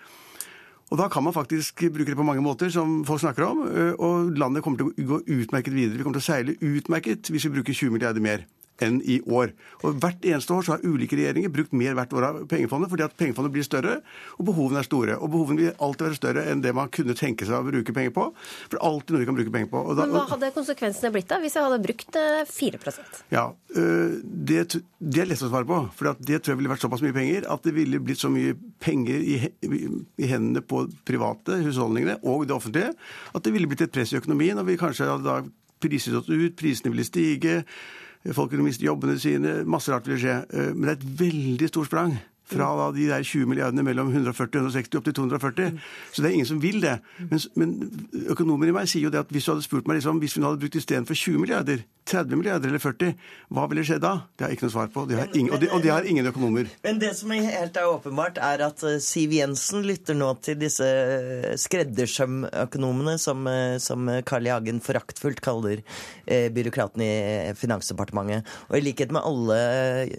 og da kan man faktisk bruke det på mange måter, som folk snakker om. Og landet kommer til å gå utmerket videre. Vi kommer til å seile utmerket hvis vi bruker 20 milliarder mer enn i år. Og Hvert eneste år så har ulike regjeringer brukt mer hvert år av pengefondet, fordi at pengefondet blir større, og behovene er store. Og behovene vil alltid være større enn det man kunne tenke seg å bruke penger på. For det er alltid noe vi kan bruke penger på. Da, Men hva hadde konsekvensene blitt da, hvis jeg hadde brukt eh, 4 Ja, øh, det, det er lett å svare på. For det tror jeg ville vært såpass mye penger at det ville blitt så mye penger i, i hendene på private, husholdningene og det offentlige, at det ville blitt et press i økonomien, og vi kanskje hadde da priset gått ut, prisene ville stige, folk kunne miste jobbene sine, masse rart ville skje. Øh, Men det er et veldig stort sprang. Fra da de der 20 milliardene mellom 140 og 160 opp til 240. Så det er ingen som vil det. Men økonomer i meg sier jo det at hvis du hadde spurt meg liksom, hvis vi nå hadde brukt istedenfor 20 milliarder, 30 milliarder eller 40, hva ville skjedd da? Det har jeg ikke noe svar på. de ingen, og, det, det har ingen økonomer. Men det som er helt er åpenbart, er at eh, Siv Jensen lytter nå til disse eh, skreddersømøkonomene, som, eh, som Carl I. Hagen foraktfullt kaller byråkratene i Finansdepartementet. Og i likhet med alle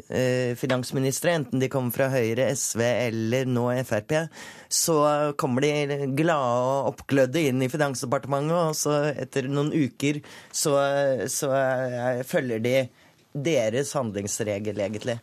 eh, finansministre, enten de kommer fra Høyre, SV eller nå Frp, så kommer de glade og oppglødde inn i Finansdepartementet, og så etter noen uker så, så eh, følger de deres handlingsregel, egentlig.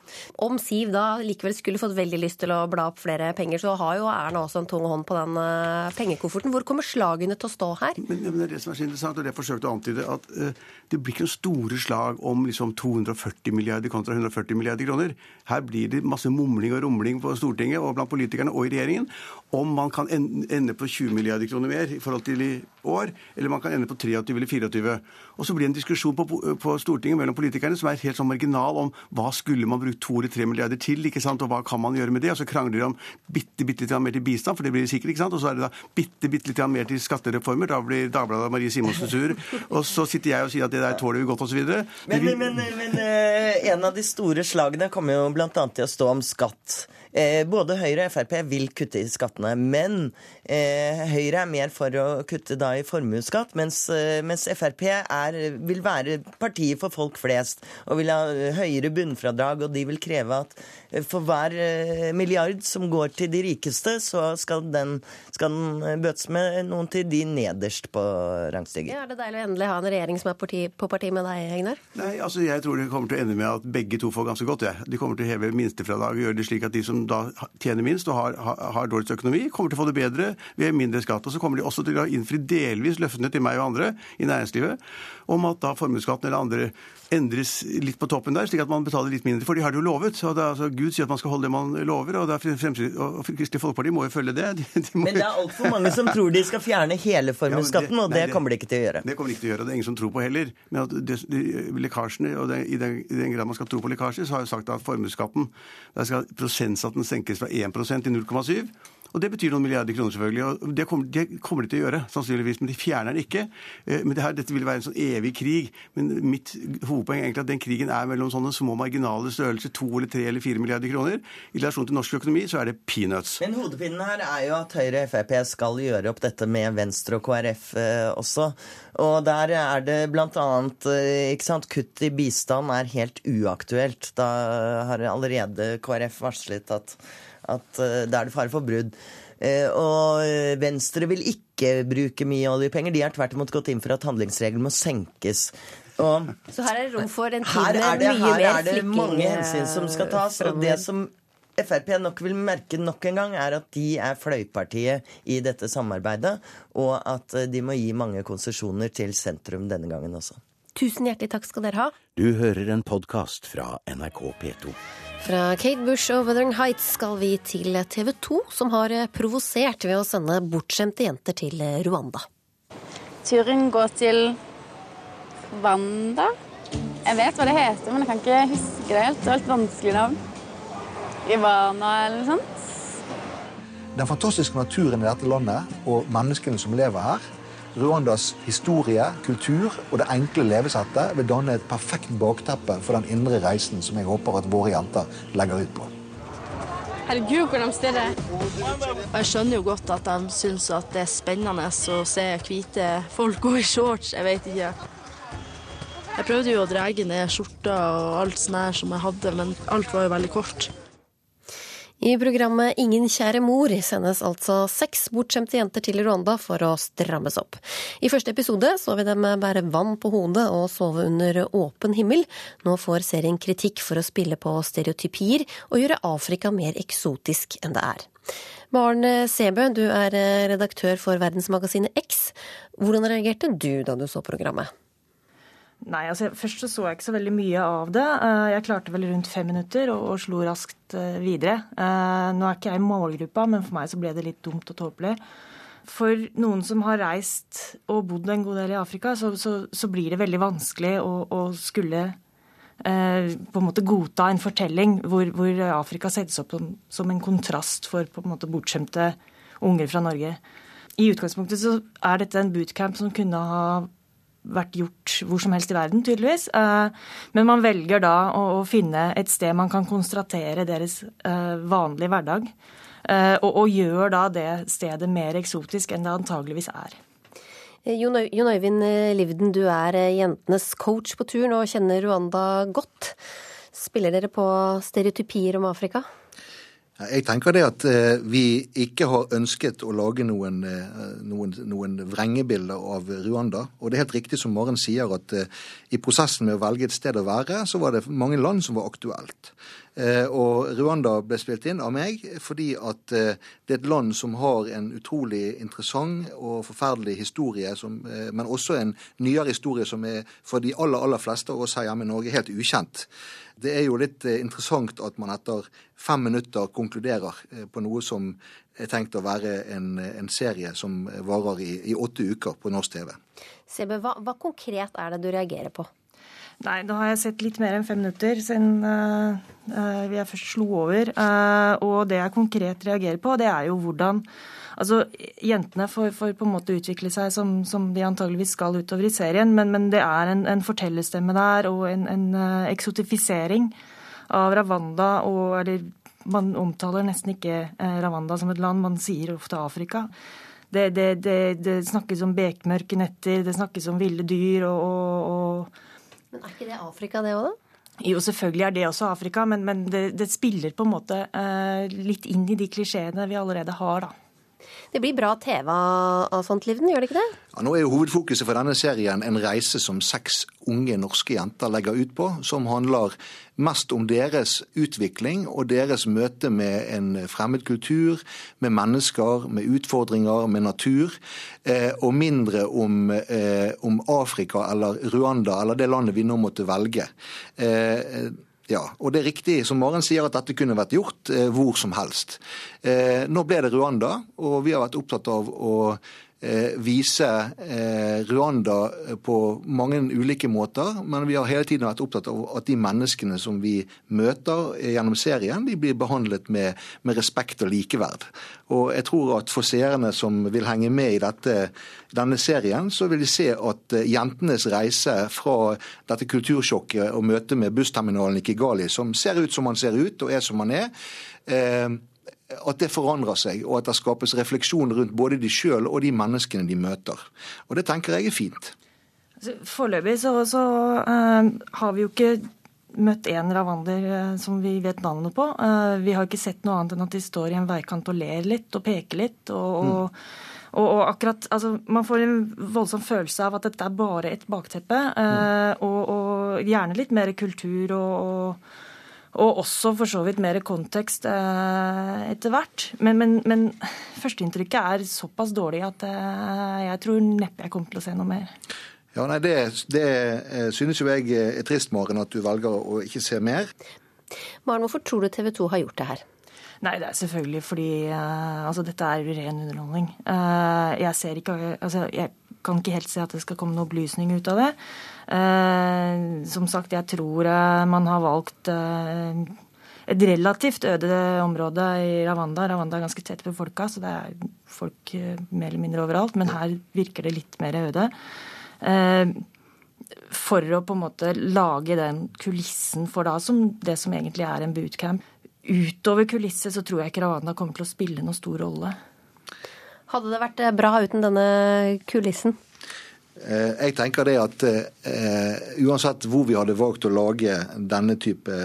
Om Siv da likevel skulle fått veldig lyst til å bla opp flere penger, så har jo Erna også en tung hånd på den eh, pengekofferten. Hvor kommer slagene til å stå her? Men, men det er det som er så interessant, og det jeg forsøkte å antyde, at uh, det blir ikke noen store slag om liksom 240 milliarder kontra 140 milliarder kroner. Her blir det masse mumling og rumling på Stortinget og blant politikerne og i regjeringen om man kan ende på 20 milliarder kroner mer i forhold til i år, eller man kan ende på 23 eller 24. Og så blir det en diskusjon på, på Stortinget mellom politikerne som er helt sånn marginal om hva skulle man brukt 2 eller 3 milliarder til, ikke sant, og hva kan man gjøre med det? Og så krangler de om bitte, bitte litt mer til bistand, for det blir det sikkert, ikke sant? Og så er det da bitte, bitte litt mer til skattereformer, da blir Dagbladet og Marie Simonsen sur. Og så sitter jeg og sier at det der tåler vi godt, osv. Men, men, men, men eh, en av de store slagene kommer jo bl.a. til å stå om skatt. Eh, både Høyre og Frp vil kutte i skattene, men eh, Høyre er mer for å kutte da i formuesskatt, mens, eh, mens Frp er, vil være partiet for folk flest. og vil ha eh, høyere bunnfradrag, og de vil kreve at eh, for hver milliard som går til de rikeste, så skal den, skal den bøtes med noen til de nederst på rangstigen. Ja, er det deilig å endelig ha en regjering som er parti, på parti med deg, Egnar? Nei, altså Jeg tror det kommer til å ende med at begge to får ganske godt. Ja. De kommer til å heve minstefradraget og gjøre det slik at de som da tjener minst og har, har, har dårligst økonomi, kommer til å få det bedre ved mindre skatt. Og så kommer de også til å innfri delvis løftene til meg og andre i næringslivet om at da formuesskatten eller andre endres litt på toppen der, slik at man betaler litt mindre. For de har det jo lovet. og det er, altså, Gud sier at man skal holde det man lover, og, det Fremskritts- og Kristelig Folkeparti må jo følge det. De, de må Men det er altfor mange som tror de skal fjerne hele formuesskatten, og nei, det kommer de ikke til å gjøre. Det kommer de ikke til å gjøre, og det er ingen som tror på heller. Men at det, de, lekkasjene, og det, i, den, i den grad man skal tro på lekkasjer, så har jeg sagt at formuesskatten Der skal prosentsatsen senkes fra 1 til 0,7. Og Det betyr noen milliarder kroner, selvfølgelig. og Det kommer, det kommer de til å gjøre, sannsynligvis. Men de fjerner den ikke. Eh, Men det her, dette vil være en sånn evig krig. Men mitt hovedpoeng er egentlig at den krigen er mellom sånne små marginale størrelser, to eller tre eller fire milliarder kroner. I relasjon til norsk økonomi så er det peanuts. Men hodepinen her er jo at Høyre og Frp skal gjøre opp dette med Venstre og KrF eh, også. Og der er det bl.a. Eh, ikke sant, kutt i bistand er helt uaktuelt. Da har allerede KrF varslet at, at det da er det fare for brudd. Eh, Og eh, Venstre vil ikke bruke mye oljepenger. De har tvert imot gått inn for at handlingsregelen må senkes. Og Så her er det rom for en time med mye mer flikking? her er det mange eh, hensyn som skal tas. Og det som Frp nok vil merke nok en gang, er at de er fløypartiet i dette samarbeidet, og at eh, de må gi mange konsesjoner til sentrum denne gangen også. Tusen hjertelig takk skal dere ha. Du hører en podkast fra NRK P2. Fra Kate Bush og Wuthering Heights skal vi til TV 2, som har provosert ved å sende bortskjemte jenter til Rwanda. Turen går til Wanda. Jeg vet hva det heter, men jeg kan ikke huske det helt. Det er et vanskelig navn. Ivana eller noe sånt. Den fantastiske naturen i dette landet og menneskene som lever her, Rwandas historie, kultur og det enkle levesettet vil danne et perfekt bakteppe for den indre reisen som jeg håper at våre jenter legger ut på. Herregud, hvor de stirrer. Og Jeg skjønner jo godt at de syns at det er spennende å se hvite folk gå i shorts. Jeg vet ikke. Jeg prøvde jo å dra ned skjorta og alt sånt her som jeg hadde, men alt var jo veldig kort. I programmet Ingen kjære mor sendes altså seks bortskjemte jenter til Rwanda for å strammes opp. I første episode så vi dem bære vann på hodet og sove under åpen himmel. Nå får serien kritikk for å spille på stereotypier og gjøre Afrika mer eksotisk enn det er. Maren Sebø, du er redaktør for verdensmagasinet X. Hvordan reagerte du da du så programmet? Nei, altså Først så, så jeg ikke så veldig mye av det. Eh, Jeg klarte vel rundt fem minutter og, og slo raskt eh, videre. Eh, Nå er ikke jeg i målgruppa, men for meg så ble det litt dumt og tåpelig. For noen som har reist og bodd en god del i Afrika, så, så, så blir det veldig vanskelig å, å skulle på en måte godta en fortelling hvor, hvor Afrika settes opp som, som en kontrast for på en måte bortskjemte unger fra Norge. I utgangspunktet så er dette en bootcamp som kunne ha vært gjort hvor som helst i verden, tydeligvis. Eh, Men man velger da å finne et sted man kan konstatere deres eh, vanlige hverdag. eh, Og, gjør da det stedet mer eksotisk enn det antageligvis er. Jon Øyvind Livden, du er jentenes coach på turen og kjenner Rwanda godt. Spiller dere på stereotypier om Afrika? Jeg tenker det at eh, vi ikke har ønsket å lage noen, eh, noen, noen vrengebilder av Rwanda. Og det er helt riktig som Maren sier, at eh, i prosessen med å velge et sted å være, så var det mange land som var aktuelt. Og Rwanda ble spilt inn av meg fordi at det er et land som har en utrolig interessant og forferdelig historie, som, men også en nyere historie som er for de aller, aller fleste av oss her hjemme i Norge helt ukjent. Det er jo litt eh, interessant at man etter fem minutter konkluderer eh, på noe som er tenkt å være en, en serie som varer i, i åtte uker på norsk TV. Sebe, hva, hva konkret er det du reagerer på? Nei, da har jeg sett litt mer enn fem minutter siden uh, uh, jeg først slo over. Uh, og det jeg konkret reagerer på, det er jo hvordan Altså, Jentene får, får på en måte utvikle seg som, som de antageligvis skal utover i serien, men, men det er en, en fortellerstemme der og en, en uh, eksotifisering av Ravanda. Og, eller man omtaler nesten ikke uh, Ravanda som et land, man sier ofte Afrika. Det, det, det, det snakkes om bekmørke netter, det snakkes om ville dyr og, og, og Men er ikke det Afrika, det òg, da? Jo, selvfølgelig er det også Afrika, men, men det, det, spiller på en måte uh, litt inn i de klisjeene vi allerede har, da. Det blir bra TV av sånt, Livden, gjør det ikke det? Ja, nå er jo Hovedfokuset for denne serien en reise som seks unge norske jenter legger ut på, som handler mest om deres utvikling og deres møte med en fremmed kultur, med mennesker, med utfordringer, med natur, eh, og mindre om, eh, om, Afrika eller Rwanda eller det landet vi nå måtte velge. Ja, og det er riktig som Maren sier at dette kunne vært gjort eh, hvor som helst. Eh, nå ble det Rwanda, og vi har vært opptatt av å vise eh, Rwanda på mange ulike måter, men vi har hele tiden vært opptatt av at de menneskene som vi møter gjennom serien, de blir behandlet med, med respekt og likeverd. Og jeg tror at for seerne som vil henge med i dette, denne serien, så vil de se at eh, jentenes reise fra dette kultursjokket og møtet med bussterminalen i Kigali, som ser ut som man ser ut og er som man er, eh, at det forandrer seg, og at det skapes refleksjon rundt både de sjøl og de menneskene de møter. Og det tenker jeg er fint. Altså, foreløpig så, så uh, har vi jo ikke møtt en ravander uh, som vi vet navnet på. Uh, vi har ikke sett noe annet enn at de står i en veikant og ler litt og peker litt. og, og mm. Og, og, akkurat, altså, Man får en voldsom følelse av at dette er bare et bakteppe. Mm. og, og, gjerne litt mer kultur og, og og også for så vidt mer kontekst eh, etter hvert. Men, men, men førsteinntrykket er såpass dårlig at eh, jeg tror neppe jeg kommer til å se noe mer. Ja, nei, Det, det eh, synes jo jeg er trist, Maren, at du velger å ikke se mer. Maren, hvorfor tror du TV 2 har gjort det her? Nei, det er selvfølgelig fordi uh, altså, dette er ren underholdning. Uh, jeg ser ikke altså, Jeg kan ikke helt se at det skal komme noe opplysning ut av det. Eh, som sagt, jeg tror man har valgt et relativt øde område i Ravanda. Ravanda er ganske tett befolka, så det er folk mer eller mindre overalt. Men her virker det litt mer øde. For å på en måte lage den kulissen for da som det som egentlig er en bootcamp utover kulisset så tror jeg ikke Ravanda kommer til å spille noen stor rolle. Hadde det vært eh, bra uten denne kulissen? Eh, jeg tenker det at uh, uansett hvor vi hadde valgt å lage denne type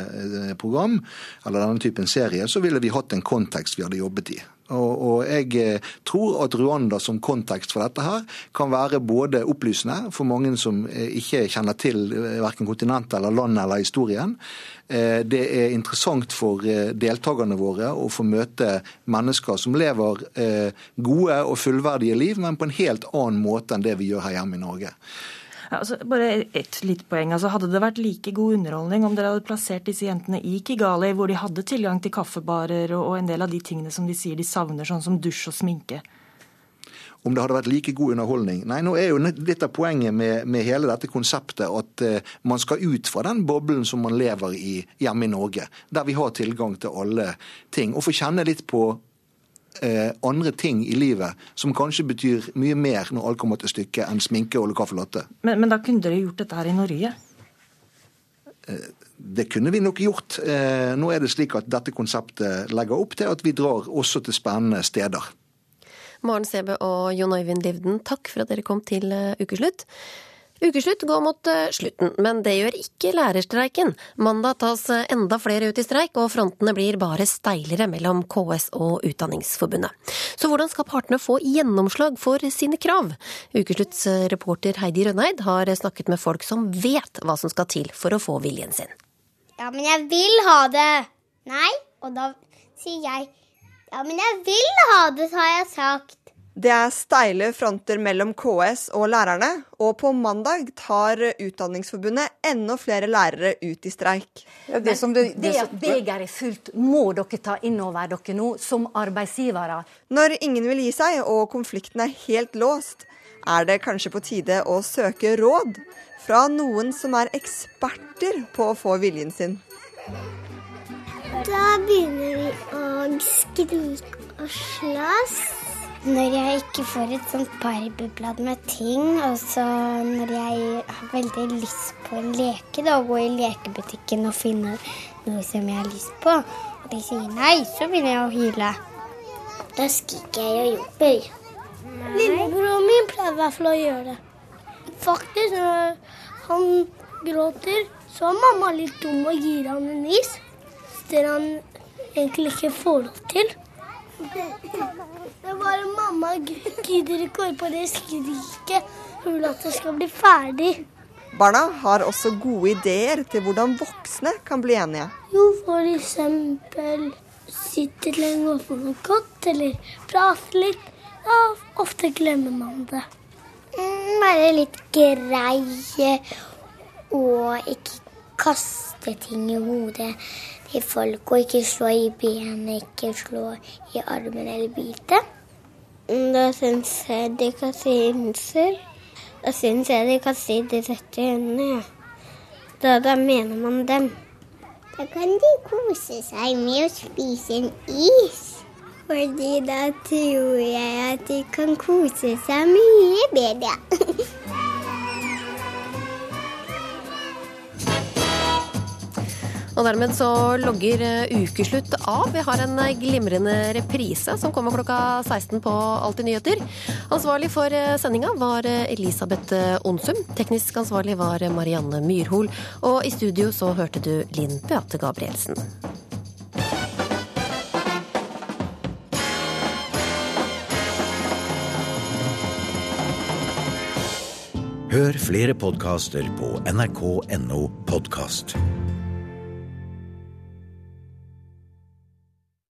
program, eller denne typen serie, så ville vi hatt en kontekst vi hadde jobbet i. Og, og, jeg eh, tror at Rwanda som kontekst for dette her kan være både opplysende for mange som eh, ikke kjenner til eh, verken kontinentet eller landet eller historien. Det er interessant for deltakerne våre å få møte mennesker som lever gode og fullverdige liv, men på en helt annen måte enn det vi gjør her hjemme i Norge. Altså, bare et lite poeng. Altså, hadde det vært like god underholdning om dere hadde plassert disse jentene i Kigali, hvor de hadde tilgang til kaffebarer og en del av de tingene som de sier de savner, sånn som dusj og sminke? om det hadde vært like god underholdning. Nei, nå er jo litt av poenget med, med hele dette konseptet at uh, man skal ut fra den boblen som man lever i hjemme i Norge, der vi har tilgang til alle ting. Og få kjenne litt på eh, andre ting i livet som kanskje betyr mye mer når alt kommer til stykket, enn sminke og kaffe latte. Men, men, da kunne dere gjort dette her i Norge? Eh, det kunne vi nok gjort. Eh, nå er det slik at dette konseptet legger opp til at vi drar også til spennende steder. Maren Sebe og Jon Øyvind Livden, takk for at dere kom til eh, ukeslutt. Ukeslutt går mot eh, slutten, men det gjør ikke lærerstreiken. Mandag tas eh, enda flere ut i streik, og frontene blir bare steilere mellom KS og Utdanningsforbundet. Så hvordan skal partene få gjennomslag for sine krav? Ukeslutts eh, reporter Heidi Rønneid har snakket med folk som vet hva som skal til for å få viljen sin. Ja, men jeg vil ha det. Nei, og da sier jeg ja, men jeg vil ha det, har jeg sagt. Det er steile fronter mellom KS og lærerne, og på mandag tar Utdanningsforbundet enda flere lærere ut i streik. Ja, det, det, det, at begeret er fullt, må dere ta inn over dere nå, som arbeidsgivere. Når ingen vil gi seg og konflikten er helt låst, er det kanskje på tide å søke råd fra noen som er eksperter på å få viljen sin. Da begynner vi å skrike og slåss. Når jeg ikke får et sånt barbieblad med ting, og så når jeg har veldig lyst på en leke, da, gå i lekebutikken og finne noe som jeg har lyst på, og de sier nei, så begynner jeg å hyle. Da skriker jeg og jobber. Lillebroren min pleier i hvert fall å gjøre det. Faktisk, når han gråter, Så er mamma litt dum og gir han en is. Det han egentlig ikke får lov til. Det er bare mamma gidder ikke høre på det skriket. Hun vil at det skal bli ferdig. Barna har også gode ideer til hvordan voksne kan bli enige. Jo, for eksempel sitte lenge og få noe godt, eller prate litt. Ja, ofte glemmer man det. Mm, være litt greie og ikke kaste ting i hodet til folk. Og ikke slå i benet, ikke slå i armen eller bite. Da syns jeg de kan si unnskyld. Da syns jeg de kan si de rette Ja. Da, da mener man dem. Da kan de kose seg med å spise en is. Fordi da tror jeg at de kan kose seg mye bedre. Og dermed så logger eh, ukeslutt av. Vi har en eh, glimrende reprise som kommer klokka 16 på Alltid nyheter. Ansvarlig for eh, sendinga var Elisabeth Onsum. Teknisk ansvarlig var Marianne Myrhol. Og i studio så hørte du Linn Beate Gabrielsen. Hør flere podkaster på nrk.no podkast.